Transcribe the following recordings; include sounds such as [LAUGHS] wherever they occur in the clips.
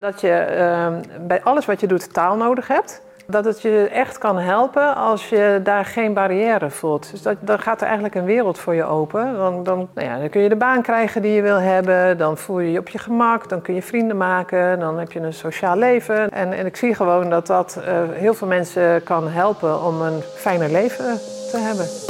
Dat je ehm, bij alles wat je doet taal nodig hebt. Dat het je echt kan helpen als je daar geen barrière voelt. Dus dat, dan gaat er eigenlijk een wereld voor je open. Dan, dan, nou ja, dan kun je de baan krijgen die je wil hebben. Dan voel je je op je gemak. Dan kun je vrienden maken. Dan heb je een sociaal leven. En, en ik zie gewoon dat dat uh, heel veel mensen kan helpen om een fijner leven te hebben.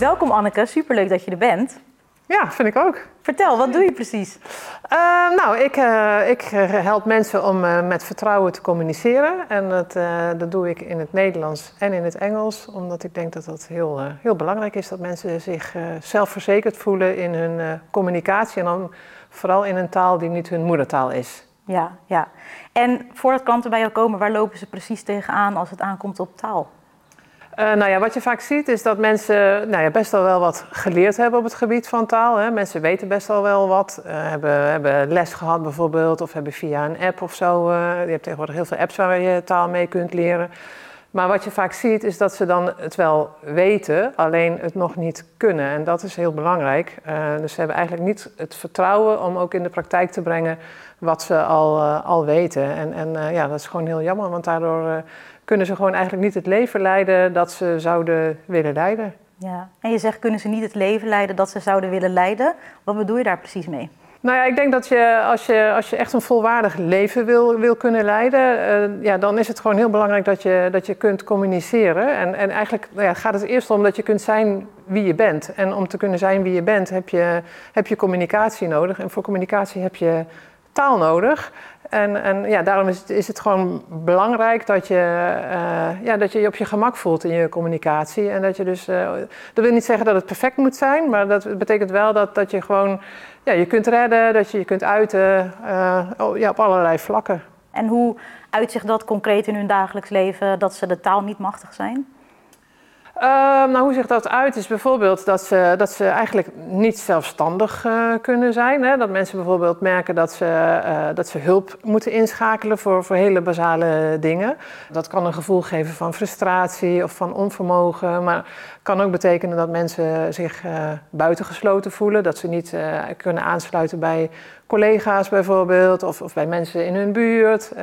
Welkom Anneke, superleuk dat je er bent. Ja, vind ik ook. Vertel, wat doe je precies? Uh, nou, ik, uh, ik help mensen om uh, met vertrouwen te communiceren. En dat, dat doe ik in het Nederlands en in het Engels. Omdat ik denk dat dat heel, heel belangrijk is. Dat mensen zich zelfverzekerd voelen in hun communicatie. En dan vooral in een taal die niet hun moedertaal is. Ja, ja. En voordat klanten bij jou komen, waar lopen ze precies tegenaan als het aankomt op taal? Uh, nou ja, wat je vaak ziet is dat mensen nou ja, best wel wel wat geleerd hebben op het gebied van taal. Hè. Mensen weten best wel wel wat, uh, hebben, hebben les gehad bijvoorbeeld, of hebben via een app of zo. Uh, je hebt tegenwoordig heel veel apps waar je taal mee kunt leren. Maar wat je vaak ziet is dat ze dan het wel weten, alleen het nog niet kunnen. En dat is heel belangrijk. dus ze hebben eigenlijk niet het vertrouwen om ook in de praktijk te brengen wat ze al, al weten. En, en ja, dat is gewoon heel jammer, want daardoor kunnen ze gewoon eigenlijk niet het leven leiden dat ze zouden willen leiden. Ja, en je zegt kunnen ze niet het leven leiden dat ze zouden willen leiden. Wat bedoel je daar precies mee? Nou ja, ik denk dat je als je, als je echt een volwaardig leven wil, wil kunnen leiden, uh, ja, dan is het gewoon heel belangrijk dat je, dat je kunt communiceren. En, en eigenlijk nou ja, gaat het eerst om dat je kunt zijn wie je bent. En om te kunnen zijn wie je bent heb je, heb je communicatie nodig. En voor communicatie heb je taal nodig. En, en ja, daarom is het, is het gewoon belangrijk dat je, uh, ja, dat je je op je gemak voelt in je communicatie. En dat je dus, uh, dat wil niet zeggen dat het perfect moet zijn, maar dat betekent wel dat, dat je gewoon ja, je kunt redden, dat je je kunt uiten uh, ja, op allerlei vlakken. En hoe uitzicht dat concreet in hun dagelijks leven dat ze de taal niet machtig zijn? Uh, nou, hoe zich dat uit is bijvoorbeeld dat ze, dat ze eigenlijk niet zelfstandig uh, kunnen zijn. Hè? Dat mensen bijvoorbeeld merken dat ze, uh, dat ze hulp moeten inschakelen voor, voor hele basale dingen. Dat kan een gevoel geven van frustratie of van onvermogen. Maar kan ook betekenen dat mensen zich buitengesloten voelen. Dat ze niet kunnen aansluiten bij collega's bijvoorbeeld, of, of bij mensen in hun buurt. Uh,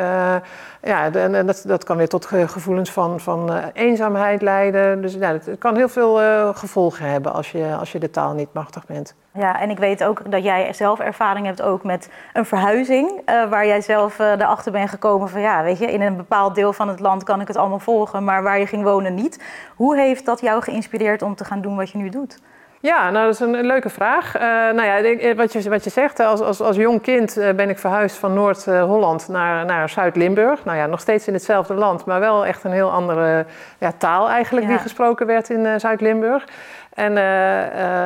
ja, en dat, dat kan weer tot gevoelens van, van uh, eenzaamheid leiden. Dus ja, het kan heel veel uh, gevolgen hebben als je, als je de taal niet machtig bent. Ja, en ik weet ook dat jij zelf ervaring hebt ook met een verhuizing, waar jij zelf erachter bent gekomen van ja, weet je, in een bepaald deel van het land kan ik het allemaal volgen, maar waar je ging wonen niet. Hoe heeft dat jou geïnspireerd om te gaan doen wat je nu doet? Ja, nou dat is een, leuke vraag. Uh, nou ja, eh, wat je, wat je zegt, als, als, als jong kind uh, ben ik verhuisd van Noord-Holland naar, naar Zuid-Limburg. Nou ja, nog steeds in hetzelfde land, maar wel echt een heel andere ja, taal eigenlijk ja. die gesproken werd in uh, Zuid-Limburg. En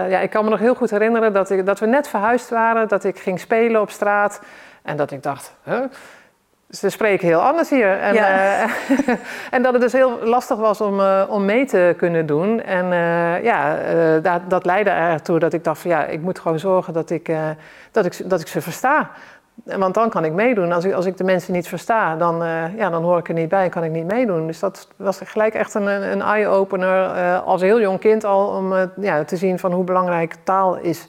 ja, ik kan me nog heel goed herinneren dat, ik, dat we net verhuisd waren, dat ik ging spelen op straat en dat ik dacht, huh? Ze spreken heel anders hier. En, ja. uh, [LAUGHS] en dat het dus heel lastig was om, uh, om mee te kunnen doen. En uh, ja, dat, dat leidde ertoe dat ik dacht van ja, ik moet gewoon zorgen dat ik, dat ik, dat ik ze versta. Want dan kan ik meedoen. Als ik, als ik de mensen niet versta, dan, ja, dan hoor ik er niet bij en kan ik niet meedoen. Dus dat was gelijk echt een, een eye-opener als heel jong kind al om ja, te zien van hoe belangrijk taal is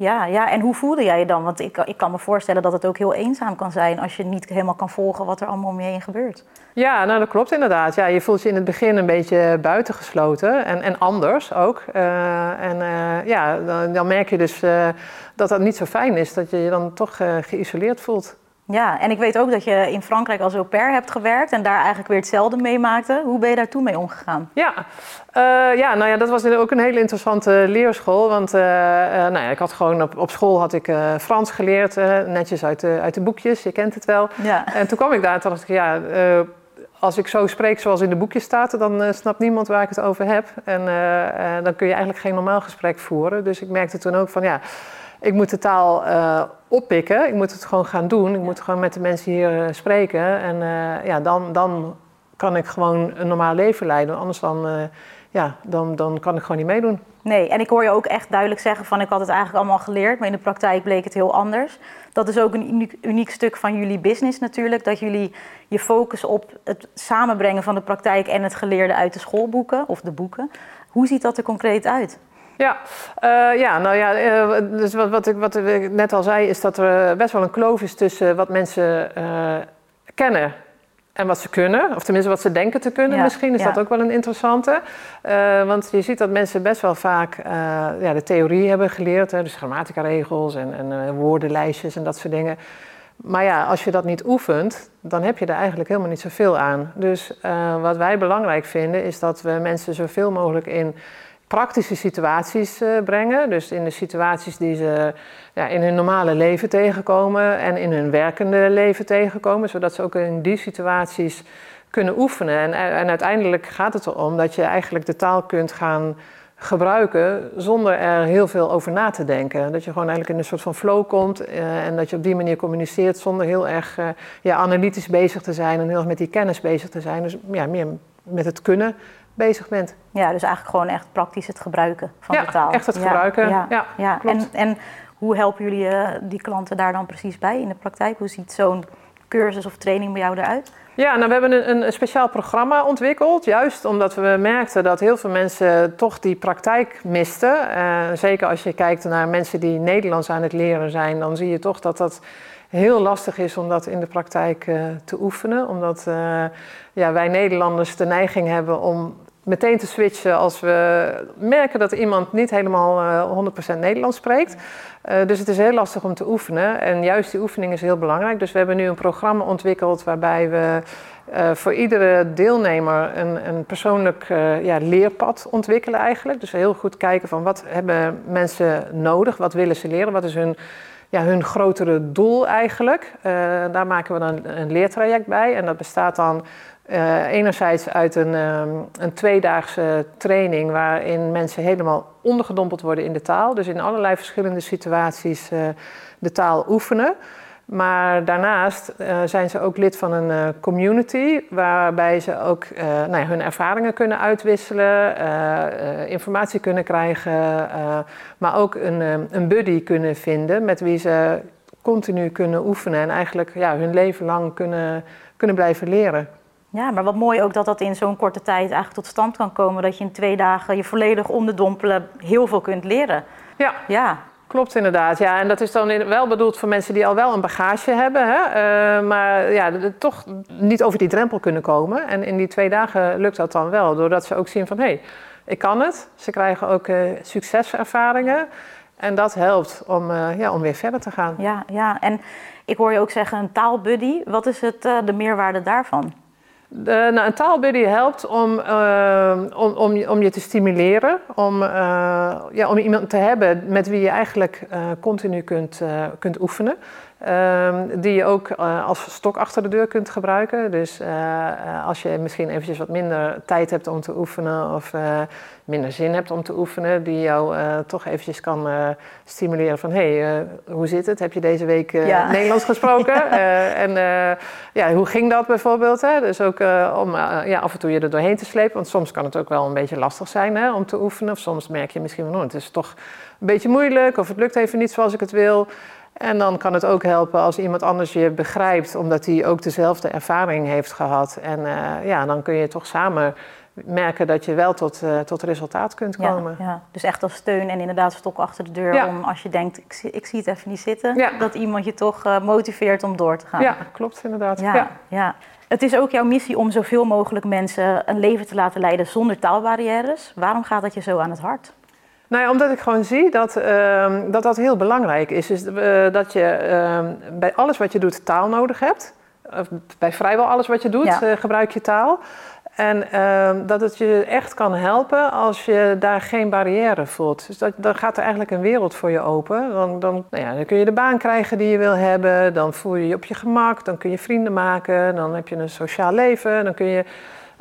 ja, ja, en hoe voelde jij je dan? Want ik, ik kan me voorstellen dat het ook heel eenzaam kan zijn als je niet helemaal kan volgen wat er allemaal om je heen gebeurt. Ja, nou dat klopt inderdaad. Ja, je voelt je in het begin een beetje buitengesloten en, en anders ook. Uh, en uh, ja, dan, merk je dus uh, dat dat niet zo fijn is, dat je je dan toch geïsoleerd voelt. Ja, en ik weet ook dat je in Frankrijk als au pair hebt gewerkt en daar eigenlijk weer hetzelfde meemaakte. Hoe ben je daar toen mee omgegaan? Ja, uh, ja, nou ja, dat was ook een hele interessante leerschool. Want uh, uh, nou ja, ik had gewoon op, op school had ik Frans geleerd, netjes uit de, uit de boekjes, je kent het wel. Ja. En toen kwam ik daar en dacht ik, ja, als ik zo spreek zoals in de boekjes staat, dan snapt niemand waar ik het over heb. En dan kun je eigenlijk geen normaal gesprek voeren. Dus ik merkte toen ook van, ja ik moet de taal uh, oppikken. Ik moet het gewoon gaan doen. Ik moet gewoon met de mensen hier uh, spreken. En uh, ja, dan, dan kan ik gewoon een normaal leven leiden. Anders dan, ja, dan, dan kan ik gewoon niet meedoen. Nee, en ik hoor je ook echt duidelijk zeggen van ik had het eigenlijk allemaal geleerd, maar in de praktijk bleek het heel anders. Dat is ook een uniek, uniek stuk van jullie business natuurlijk, dat jullie je focus op het samenbrengen van de praktijk en het geleerde uit de schoolboeken of de boeken. Hoe ziet dat er concreet uit? Ja, uh, ja nou ja, uh, dus wat, wat, ik, wat ik net al zei, is dat er best wel een kloof is tussen wat mensen uh, kennen en wat ze kunnen, of tenminste wat ze denken te kunnen. Misschien is dat ook wel een interessante. Uh, want je ziet dat mensen best wel vaak uh, ja, de theorie hebben geleerd, hè, dus grammatica-regels en, en uh, woordenlijstjes en dat soort dingen. Maar ja, als je dat niet oefent, dan heb je er eigenlijk helemaal niet zoveel aan. Dus wat wij belangrijk vinden, is dat we mensen zoveel mogelijk in praktische situaties uh, brengen. Dus in de situaties die ze ja, in hun normale leven tegenkomen en in hun werkende leven tegenkomen, zodat ze ook in die situaties kunnen oefenen. En, en uiteindelijk gaat het erom dat je eigenlijk de taal kunt gaan gebruiken zonder er heel veel over na te denken. Dat je gewoon eigenlijk in een soort van flow komt uh, en dat je op die manier communiceert zonder heel erg uh, ja, analytisch bezig te zijn en heel erg met die kennis bezig te zijn. Dus ja, meer met het kunnen bezig bent. Ja, dus eigenlijk gewoon echt praktisch het gebruiken van ja, de taal. echt het gebruiken. Ja, ja, ja. En, en hoe helpen jullie uh, die klanten daar dan precies bij in de praktijk? Hoe ziet zo'n cursus of training bij jou eruit? Ja, nou, we hebben een, een, speciaal programma ontwikkeld. Juist omdat we merkten dat heel veel mensen toch die praktijk misten. Uh, zeker als je kijkt naar mensen die Nederlands aan het leren zijn, dan zie je toch dat dat heel lastig is om dat in de praktijk uh, te oefenen. Omdat uh, ja, wij Nederlanders de neiging hebben om meteen te switchen als we merken dat iemand niet helemaal uh, 100% Nederlands spreekt. dus het is heel lastig om te oefenen. En juist die oefening is heel belangrijk. Dus we hebben nu een programma ontwikkeld waarbij we voor iedere deelnemer een, een persoonlijk ja, leerpad ontwikkelen eigenlijk. Dus heel goed kijken van wat hebben mensen nodig, wat willen ze leren, wat is hun ja, hun grotere doel eigenlijk. Uh, daar maken we dan een leertraject bij. En dat bestaat dan uh, enerzijds uit een, um, een tweedaagse training waarin mensen helemaal ondergedompeld worden in de taal. Dus in allerlei verschillende situaties uh, de taal oefenen. Maar daarnaast uh, zijn ze ook lid van een uh, community waarbij ze ook uh, nou ja, hun ervaringen kunnen uitwisselen, informatie kunnen krijgen, maar ook een, een buddy kunnen vinden met wie ze continu kunnen oefenen en eigenlijk ja, hun leven lang kunnen, kunnen blijven leren. Ja, maar wat mooi ook dat dat in zo'n korte tijd eigenlijk tot stand kan komen. Dat je in twee dagen je volledig onderdompelen heel veel kunt leren. Ja. ja. Klopt inderdaad, ja. En dat is dan wel bedoeld voor mensen die al wel een bagage hebben, hè? Uh, maar ja, toch niet over die drempel kunnen komen. En in die twee dagen lukt dat dan wel, doordat ze ook zien van hé, hey, ik kan het. Ze krijgen ook uh, succeservaringen. En dat helpt om, uh, ja, om weer verder te gaan. Ja, ja, en ik hoor je ook zeggen een taalbuddy. Wat is het, de meerwaarde daarvan? De, nou, een taalbuddy helpt om, uh, om, om, je te stimuleren, om, uh, ja, om iemand te hebben met wie je eigenlijk continu kunt, kunt oefenen. Um, die je ook uh, als stok achter de deur kunt gebruiken. Dus uh, als je misschien eventjes wat minder tijd hebt om te oefenen of uh, minder zin hebt om te oefenen, die jou toch eventjes kan stimuleren van hé, hey, hoe zit het? Heb je deze week ja. [LAUGHS] Nederlands gesproken? en ja, hoe ging dat bijvoorbeeld? Hè? Dus ook om ja, af en toe je er doorheen te slepen, want soms kan het ook wel een beetje lastig zijn hè, om te oefenen. Of soms merk je misschien van oh, het is toch een beetje moeilijk of het lukt even niet zoals ik het wil. En dan kan het ook helpen als iemand anders je begrijpt, omdat hij ook dezelfde ervaring heeft gehad. En uh, ja, dan kun je toch samen merken dat je wel tot, uh, tot resultaat kunt komen. Ja, ja, Dus echt als steun en inderdaad stok achter de deur ja. om als je denkt, ik zie, ik zie het even niet zitten, dat iemand je toch uh, motiveert om door te gaan. Ja, klopt inderdaad. Ja, ja. Het is ook jouw missie om zoveel mogelijk mensen een leven te laten leiden zonder taalbarrières. Waarom gaat dat je zo aan het hart? Nou ja, omdat ik gewoon zie dat uh, dat, dat heel belangrijk is. is uh, dat je uh, bij alles wat je doet taal nodig hebt. bij vrijwel alles wat je doet ja. uh, gebruik je taal. En ehm, dat het je echt kan helpen als je daar geen barrière voelt. Dus dat, dan gaat er eigenlijk een wereld voor je open. Dan, dan, nou ja, dan kun je de baan krijgen die je wil hebben. Dan voel je je op je gemak. Dan kun je vrienden maken. Dan heb je een sociaal leven. Dan kun je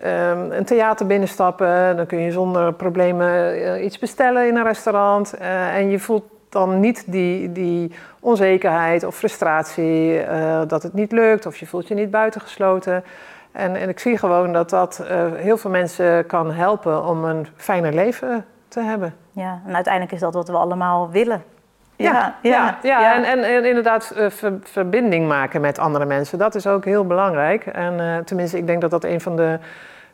um, een theater binnenstappen. Dan kun je zonder problemen uh, iets bestellen in een restaurant. Uh, en je voelt dan niet die, die onzekerheid of frustratie uh, dat het niet lukt. Of je voelt je niet buitengesloten. En, en ik zie gewoon dat dat heel veel mensen kan helpen om een fijner leven te hebben. Ja, en uiteindelijk is dat wat we allemaal willen. Ja, ja, ja, ja. En, en, en, inderdaad ver, verbinding maken met andere mensen. Dat is ook heel belangrijk. En uh, tenminste, ik denk dat dat een van de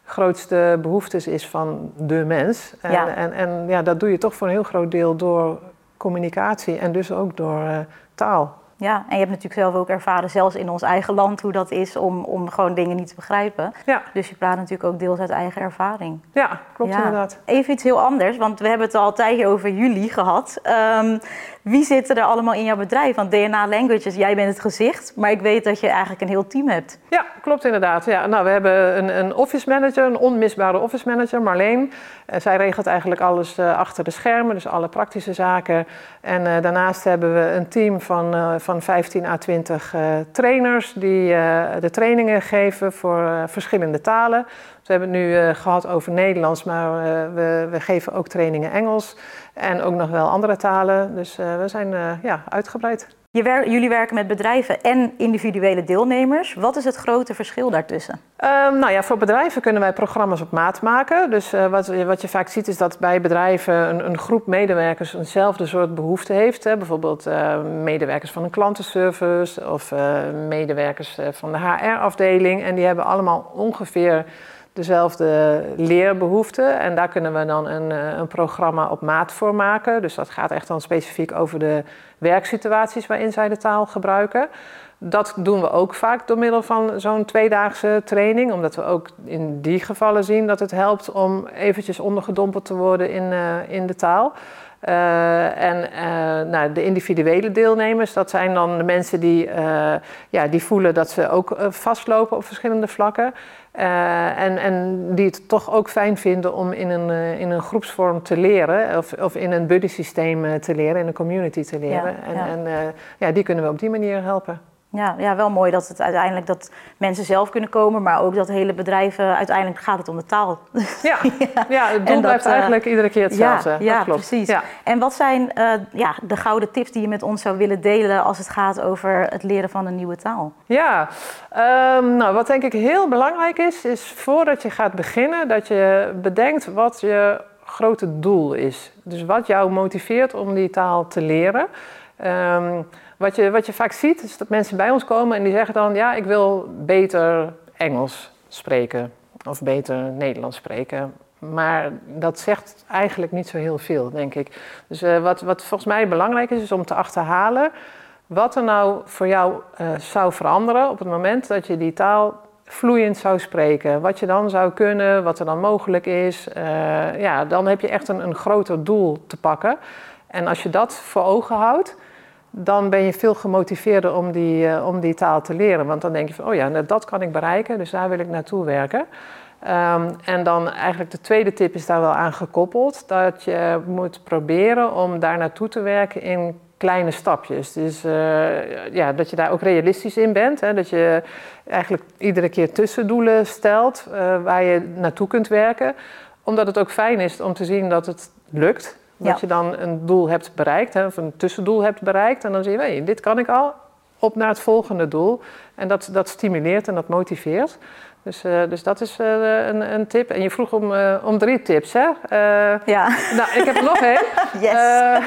grootste behoeftes is van de mens. En Ja. ja, en, en ja, dat doe je toch voor een heel groot deel door communicatie en dus ook door eh, taal. Ja, en je hebt natuurlijk zelf ook ervaren, zelfs in ons eigen land, hoe dat is om, om gewoon dingen niet te begrijpen. Ja, Dus je praat natuurlijk ook deels uit eigen ervaring. ja klopt Ja. inderdaad. Even iets heel anders, want we hebben het al een tijdje over jullie gehad. Ehm, wie zitten er allemaal in jouw bedrijf? Want DNA Languages, jij bent het gezicht, maar ik weet dat je eigenlijk een heel team hebt. Ja, klopt inderdaad. Ja, nou, we hebben een, een office manager, een onmisbare office manager, Marleen. Eh, zij regelt eigenlijk alles eh, achter de schermen, dus alle praktische zaken. En eh, daarnaast hebben we een team van, van 15 à 20 eh, trainers die eh, de trainingen geven voor eh, verschillende talen. We hebben het nu eh, gehad over Nederlands, maar we, we geven ook trainingen Engels en ook nog wel andere talen. Dus we zijn ja, uitgebreid. Je jullie werken met bedrijven en individuele deelnemers. Wat is het grote verschil daartussen? Ehm, nou ja, voor bedrijven kunnen wij programma's op maat maken. Dus eh, wat, wat je vaak ziet is dat bij bedrijven een, een groep medewerkers eenzelfde soort behoefte heeft. Hè. Bijvoorbeeld eh, medewerkers van een klantenservice of eh, medewerkers van de HR-afdeling. En die hebben allemaal ongeveer dezelfde leerbehoeften. En daar kunnen we dan een, eh, een programma op maat voor maken. Dus dat gaat echt dan specifiek over de werksituaties waarin zij de taal gebruiken. Dat doen we ook vaak door middel van zo'n tweedaagse training. Omdat we ook in die gevallen zien dat het helpt om eventjes ondergedompeld te worden in, eh, in de taal. Eh, en nou, de individuele deelnemers, dat zijn dan de mensen die, ja, die voelen dat ze ook vastlopen op verschillende vlakken. Eh, en, en die het toch ook fijn vinden om in een, eh, in een groepsvorm te leren. Of, of in een buddy systeem eh, te leren, in een community te leren. Ja, en ja. En, ja, die kunnen we op die manier helpen. Ja, ja, wel mooi dat het uiteindelijk dat mensen zelf kunnen komen, maar ook dat hele bedrijven, uiteindelijk gaat het om de taal. Ja, [LAUGHS] ja het doel dat, blijft eh, eigenlijk iedere keer hetzelfde. Ja, klopt. precies. Ja. En wat zijn eh, ja, de gouden tips die je met ons zou willen delen als het gaat over het leren van een nieuwe taal? Ja, ehm, nou wat denk ik heel belangrijk is, is voordat je gaat beginnen, dat je bedenkt wat je grote doel is. Dus wat jou motiveert om die taal te leren. Ehm, wat, je, wat je vaak ziet, is dat mensen bij ons komen en die zeggen dan, ja, ik wil beter Engels spreken of beter Nederlands spreken. Maar dat zegt eigenlijk niet zo heel veel, denk ik. Dus eh, wat, wat volgens mij belangrijk is, is om te achterhalen wat er nou voor jou eh, zou veranderen op het moment dat je die taal vloeiend zou spreken. Wat je dan zou kunnen, wat er dan mogelijk is. Eh, ja, dan heb je echt een, een groter doel te pakken. En als je dat voor ogen houdt, dan ben je veel gemotiveerder om die, eh, om die taal te leren. Want dan denk je van, oh ja, nou, dat kan ik bereiken, dus daar wil ik naartoe werken. Ehm, en dan eigenlijk de tweede tip is daar wel aan gekoppeld. Dat je moet proberen om daar naartoe te werken in kleine stapjes. Dus eh, ja, dat je daar ook realistisch in bent. Hè? Dat je eigenlijk iedere keer tussendoelen stelt eh, waar je naartoe kunt werken. Omdat het ook fijn is om te zien dat het lukt. Dat Ja. je dan een doel hebt bereikt, hè, of een tussendoel hebt bereikt. En dan zie je, hey, dit kan ik al, op naar het volgende doel. En dat, dat stimuleert en dat motiveert. Dus, eh, dus dat is eh, een, een tip. En je vroeg om, eh, om drie tips, hè? Ja, nou, ik heb er nog één. [LAUGHS] yes.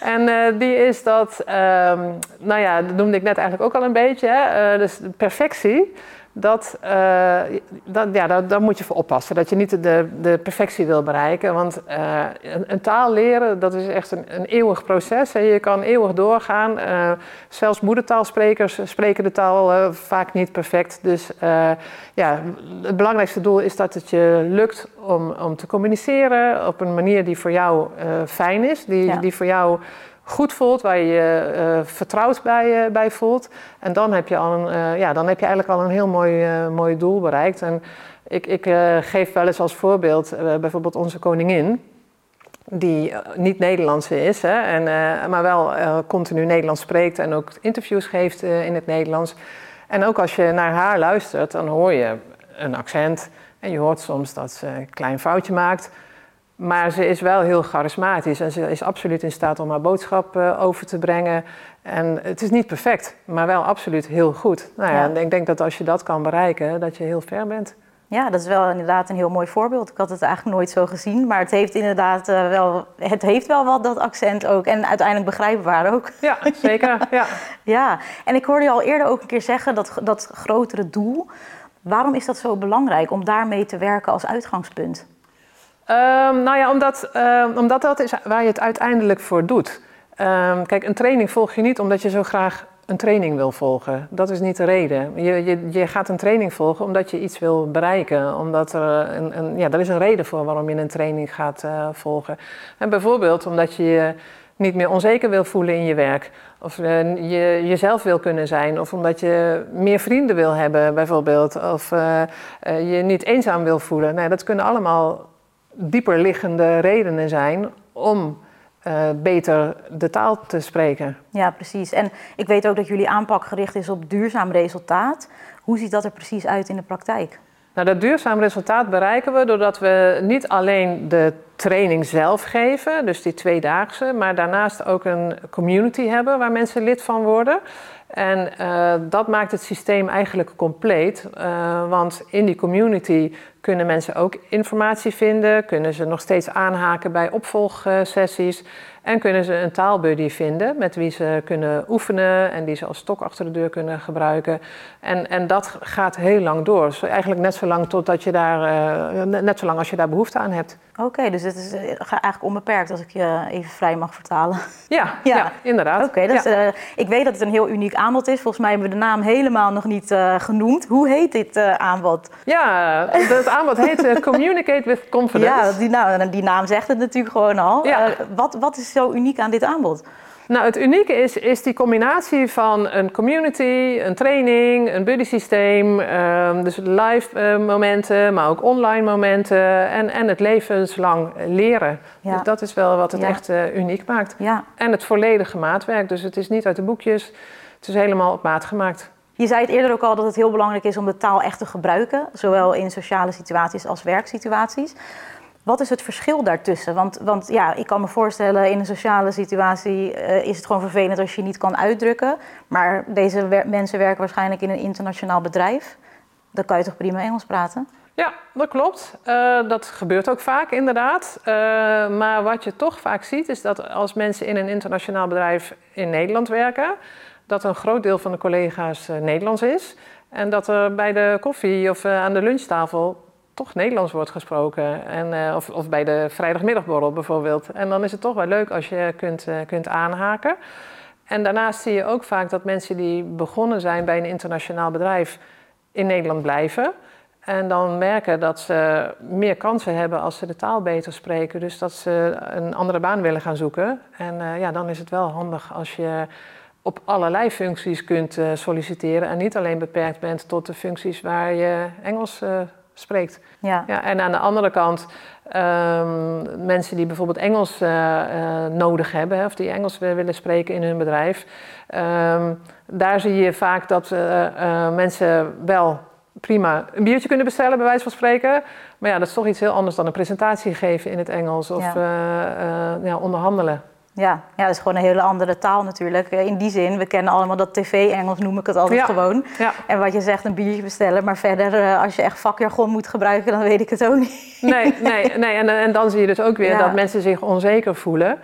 En die is dat, ehm, nou ja, dat noemde ik net eigenlijk ook al een beetje. Hè? dus perfectie, dat, eh, dat, ja, daar, daar moet je voor oppassen. Dat je niet de, de perfectie wil bereiken. Want eh, een, een taal leren, dat is echt een, een eeuwig proces. Hè? Je kan eeuwig doorgaan. Eh, zelfs moedertaalsprekers spreken de taal vaak niet perfect. Dus ja, het belangrijkste doel is dat het je lukt om, om te communiceren op een manier die voor jou fijn is, die, Ja. die voor jou goed voelt, waar je je eh, vertrouwd bij, eh, bij voelt. En dan heb je, al een, eh, ja, dan heb je eigenlijk al een heel mooi, mooi doel bereikt. En ik, ik geef wel eens als voorbeeld bijvoorbeeld onze koningin die niet Nederlandse is, hè, en, maar wel continu Nederlands spreekt en ook interviews geeft in het Nederlands. En ook als je naar haar luistert, dan hoor je een accent en je hoort soms dat ze een klein foutje maakt. Maar ze is wel heel charismatisch en ze is absoluut in staat om haar boodschap eh, over te brengen. En het is niet perfect, maar wel absoluut heel goed. Nou ja, Ja. en ik denk dat als je dat kan bereiken, dat je heel ver bent. Ja, dat is wel inderdaad een heel mooi voorbeeld. Ik had het eigenlijk nooit zo gezien, maar het heeft inderdaad eh, wel, het heeft wel wat dat accent ook en uiteindelijk begrijpbaar ook. Ja, [LAUGHS] zeker. Ja. Ja, en ik hoorde je al eerder ook een keer zeggen dat, dat grotere doel. Waarom is dat zo belangrijk om daarmee te werken als uitgangspunt? Um, nou ja, omdat, uh, omdat dat is waar je het uiteindelijk voor doet. Um, kijk, een training volg je niet omdat je zo graag een training wil volgen. Dat is niet de reden. Je, je, je gaat een training volgen omdat je iets wil bereiken. Omdat er, een, een ja, er is een reden voor waarom je een training gaat uh, volgen. En bijvoorbeeld omdat je je niet meer onzeker wil voelen in je werk. Of uh, je jezelf wil kunnen zijn. Of omdat je meer vrienden wil hebben, bijvoorbeeld. Of uh, je niet eenzaam wil voelen. Nee, dat kunnen allemaal dieper liggende redenen zijn om uh, beter de taal te spreken. Ja, precies. En ik weet ook dat jullie aanpak gericht is op duurzaam resultaat. Hoe ziet dat er precies uit in de praktijk? Nou, dat duurzaam resultaat bereiken we doordat we niet alleen de training zelf geven, dus die tweedaagse, maar daarnaast ook een community hebben waar mensen lid van worden. En uh, dat maakt het systeem eigenlijk compleet. Uh, want in die community kunnen mensen ook informatie vinden, kunnen ze nog steeds aanhaken bij opvolgsessies. En kunnen ze een taalbuddy vinden met wie ze kunnen oefenen en die ze als stok achter de deur kunnen gebruiken. En, en dat gaat heel lang door. Dus eigenlijk net zo lang totdat je daar, uh, net zo lang als je daar behoefte aan hebt. Oké, okay, dus het is eigenlijk onbeperkt als ik je even vrij mag vertalen. Ja, [LAUGHS] ja. ja inderdaad. Oké, okay, ja. uh, ik weet dat het een heel uniek aanbod is. Volgens mij hebben we de naam helemaal nog niet uh, genoemd. Hoe heet dit aanbod? Ja, het aanbod heet Communicate with Confidence. Ja, die, nou, die naam zegt het natuurlijk gewoon al. Ja. wat, wat is zo uniek aan dit aanbod? Nou, het unieke is, is die combinatie van een community, een training, een buddy systeem, um, dus live uh, momenten, maar ook online momenten en, en het levenslang leren. Ja. Dus dat is wel wat het ja. echt uh, uniek maakt. Ja. En het volledige maatwerk, dus het is niet uit de boekjes, het is helemaal op maat gemaakt. Je zei het eerder ook al dat het heel belangrijk is om de taal echt te gebruiken, zowel in sociale situaties als werksituaties. Wat is het verschil daartussen? Want, want ja, ik kan me voorstellen, in een sociale situatie uh, is het gewoon vervelend als je niet kan uitdrukken. Maar deze mensen werken waarschijnlijk in een internationaal bedrijf. Dan kan je toch prima Engels praten? Ja, dat klopt. Uh, dat gebeurt ook vaak inderdaad. Uh, maar wat je toch vaak ziet, is dat als mensen in een internationaal bedrijf in Nederland werken, dat een groot deel van de collega's Nederlands is. En dat er bij de koffie of aan de lunchtafel toch Nederlands wordt gesproken. En, uh, of, of, bij de vrijdagmiddagborrel bijvoorbeeld. En dan is het toch wel leuk als je kunt, kunt aanhaken. En daarnaast zie je ook vaak dat mensen die begonnen zijn bij een internationaal bedrijf in Nederland blijven. En dan merken dat ze meer kansen hebben als ze de taal beter spreken. Dus dat ze een andere baan willen gaan zoeken. En ja, dan is het wel handig als je op allerlei functies kunt solliciteren. En niet alleen beperkt bent tot de functies waar je Engels spreekt. Ja. Ja, en aan de andere kant, um, mensen die bijvoorbeeld Engels uh, uh, nodig hebben, hè, of die Engels willen spreken in hun bedrijf, um, daar zie je vaak dat mensen wel prima een biertje kunnen bestellen, bij wijze van spreken. Maar ja, dat is toch iets heel anders dan een presentatie geven in het Engels of ja. ja onderhandelen. Ja, ja, dat is gewoon een hele andere taal natuurlijk. Eh, in die zin, we kennen allemaal dat tv-Engels, noem ik het altijd ja. gewoon. Ja. En wat je zegt, een biertje bestellen. Maar verder, eh, als je echt vakjargon moet gebruiken, dan weet ik het ook niet. Nee, nee, nee. En, en dan zie je dus ook weer ja. dat mensen zich onzeker voelen.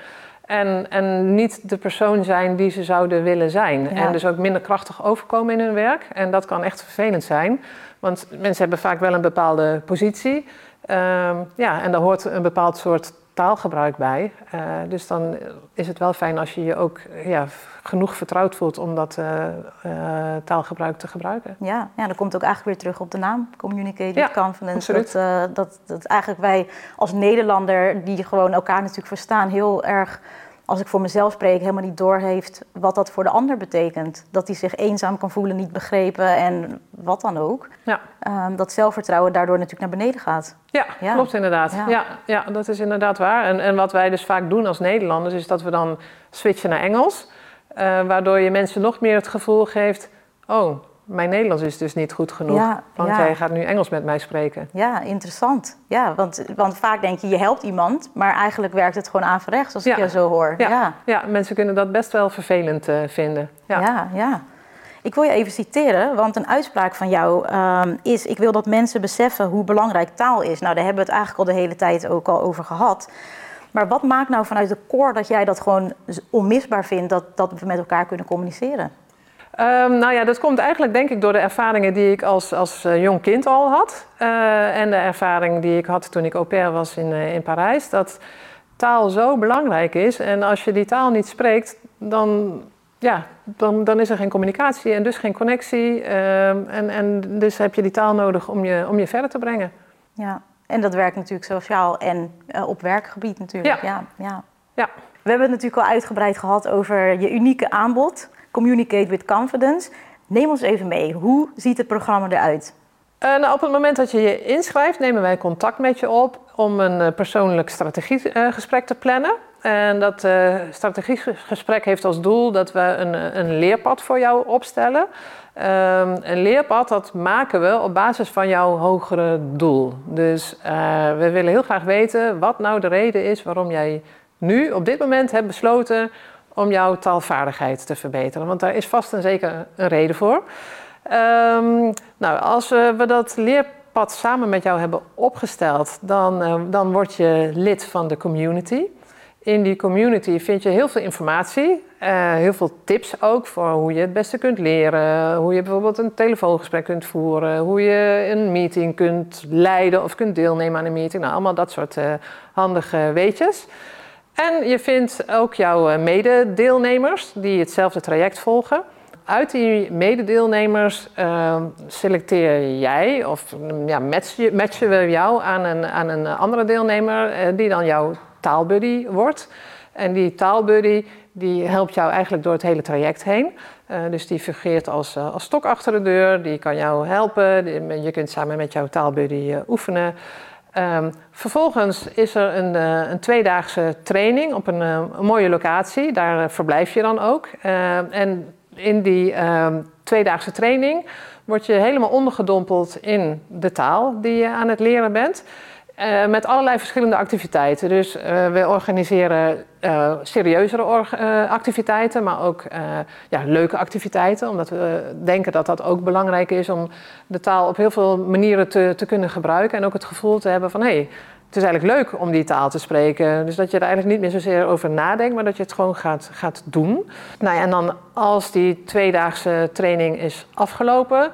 En, en niet de persoon zijn die ze zouden willen zijn. En dus ook minder krachtig overkomen in hun werk. En dat kan echt vervelend zijn. Want mensen hebben vaak wel een bepaalde positie. Um, ja, en daar hoort een bepaald soort taalgebruik bij. Uh, dus dan is het wel fijn als je je ook ja, genoeg vertrouwd voelt om dat uh, uh, taalgebruik te gebruiken. Ja, ja, dat komt ook eigenlijk weer terug op de naam, Communicated ja, Confidence. Dat, dat, dat eigenlijk wij als Nederlander, die gewoon elkaar natuurlijk verstaan, heel erg als ik voor mezelf spreek, helemaal niet doorheeft wat dat voor de ander betekent. Dat hij zich eenzaam kan voelen, niet begrepen en wat dan ook. Ja. Um, dat zelfvertrouwen daardoor natuurlijk naar beneden gaat. Ja, ja. klopt inderdaad. Ja. ja. Ja, dat is inderdaad waar. En, en wat wij dus vaak doen als Nederlanders, is dat we dan switchen naar Engels. Uh, waardoor je mensen nog meer het gevoel geeft: oh, mijn Nederlands is dus niet goed genoeg. Ja, want ja. jij gaat nu Engels met mij spreken. Ja, interessant. Ja, want, want vaak denk je, je helpt iemand, maar eigenlijk werkt het gewoon averechts als ja. ik je zo hoor. Ja. Ja. mensen kunnen dat best wel vervelend uh, vinden. Ja. ja, ja. Ik wil je even citeren, want een uitspraak van jou um, is: Ik wil dat mensen beseffen hoe belangrijk taal is. Nou, daar hebben we het eigenlijk al de hele tijd ook al over gehad. Maar wat maakt nou vanuit de core dat jij dat gewoon onmisbaar vindt dat, dat we met elkaar kunnen communiceren? Um, nou ja, dat komt eigenlijk denk ik door de ervaringen die ik als, als uh, jong kind al had. Uh, en de ervaring die ik had toen ik au pair was in, uh, in Parijs. Dat taal zo belangrijk is. En als je die taal niet spreekt, dan, ja, dan, dan is er geen communicatie en dus geen connectie. Ehm, en, en dus heb je die taal nodig om je, om je verder te brengen. Ja, en dat werkt natuurlijk sociaal en op werkgebied natuurlijk. Ja. Ja, ja. ja. We hebben het natuurlijk al uitgebreid gehad over je unieke aanbod. Communicate with confidence. Neem ons even mee. Hoe ziet het programma eruit? Uh, nou, op het moment dat je je inschrijft, nemen wij contact met je op om een uh, persoonlijk strategiegesprek te plannen. En dat strategiegesprek heeft als doel dat we een, een leerpad voor jou opstellen. Um, een leerpad dat maken we op basis van jouw hogere doel. Dus we willen heel graag weten wat nou de reden is waarom jij nu op dit moment hebt besloten om jouw taalvaardigheid te verbeteren. Want daar is vast en zeker een reden voor. Um, nou, als we dat leerpad samen met jou hebben opgesteld, dan, uh, dan word je lid van de community. In die community vind je heel veel informatie, uh, heel veel tips ook voor hoe je het beste kunt leren, hoe je bijvoorbeeld een telefoongesprek kunt voeren, hoe je een meeting kunt leiden of kunt deelnemen aan een meeting. Nou, allemaal dat soort uh, handige weetjes. En je vindt ook jouw mededeelnemers die hetzelfde traject volgen. Uit die mededeelnemers uh, selecteer jij of ja, matchen, we jou aan een, aan een andere deelnemer uh, die dan jouw taalbuddy wordt. En die taalbuddy die helpt jou eigenlijk door het hele traject heen. Uh, dus die fungeert als, als stok achter de deur, die kan jou helpen. Je kunt samen met jouw taalbuddy oefenen. Um, vervolgens is er een, uh, een tweedaagse training op een, een mooie locatie. Daar uh, verblijf je dan ook. en in die ehm, tweedaagse training word je helemaal ondergedompeld in de taal die je aan het leren bent. Uh, met allerlei verschillende activiteiten. Dus uh, we organiseren uh, serieuzere activiteiten, maar ook ja, leuke activiteiten. Omdat we denken dat dat ook belangrijk is om de taal op heel veel manieren te, te kunnen gebruiken. En ook het gevoel te hebben van hé, hey, het is eigenlijk leuk om die taal te spreken. Dus dat je er eigenlijk niet meer zozeer over nadenkt, maar dat je het gewoon gaat, gaat doen. Nou ja, en dan als die tweedaagse training is afgelopen,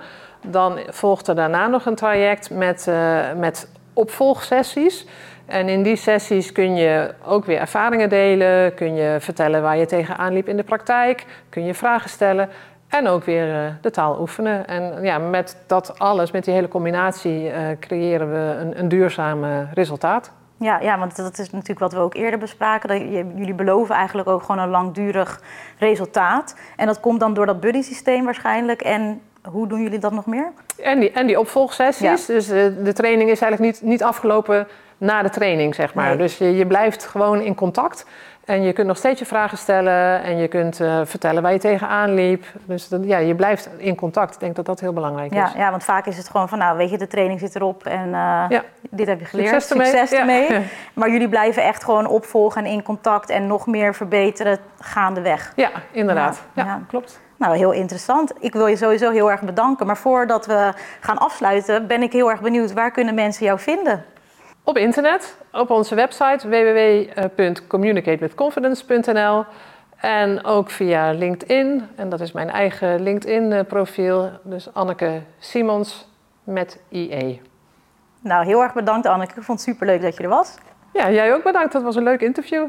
dan volgt er daarna nog een traject met, uh, met opvolgsessies. En in die sessies kun je ook weer ervaringen delen, kun je vertellen waar je tegenaan liep in de praktijk, kun je vragen stellen en ook weer uh, de taal oefenen. En ja, met dat alles, met die hele combinatie, uh, creëren we een, een duurzaam resultaat. Ja, ja, want dat is natuurlijk wat we ook eerder bespraken. Dat jullie beloven eigenlijk ook gewoon een langdurig resultaat. En dat komt dan door dat buddy-systeem waarschijnlijk. En hoe doen jullie dat nog meer? En die, en die opvolgsessies. Ja. Dus de, de, training is eigenlijk niet, niet afgelopen na de training, zeg maar. Nee. Dus je, je blijft gewoon in contact. En je kunt nog steeds je vragen stellen en je kunt uh, vertellen waar je tegenaan liep. Dus dat, ja, je blijft in contact. Ik denk dat dat heel belangrijk ja, is. Ja, want vaak is het gewoon van, nou weet je, de training zit erop en uh, ja. dit heb je geleerd. Succes ermee. Succes ja. ermee. [LAUGHS] Maar jullie blijven echt gewoon opvolgen en in contact en nog meer verbeteren gaandeweg. Ja, inderdaad. Ja. klopt. Nou, heel interessant. Ik wil je sowieso heel erg bedanken. Maar voordat we gaan afsluiten, ben ik heel erg benieuwd, waar kunnen mensen jou vinden? Op internet, op onze website www.communicatewithconfidence.nl en ook via LinkedIn. En dat is mijn eigen LinkedIn-profiel. Dus Anneke Simons met IE. Nou, heel erg bedankt Anneke. Ik vond het superleuk dat je er was. Ja, jij ook bedankt. Dat was een leuk interview.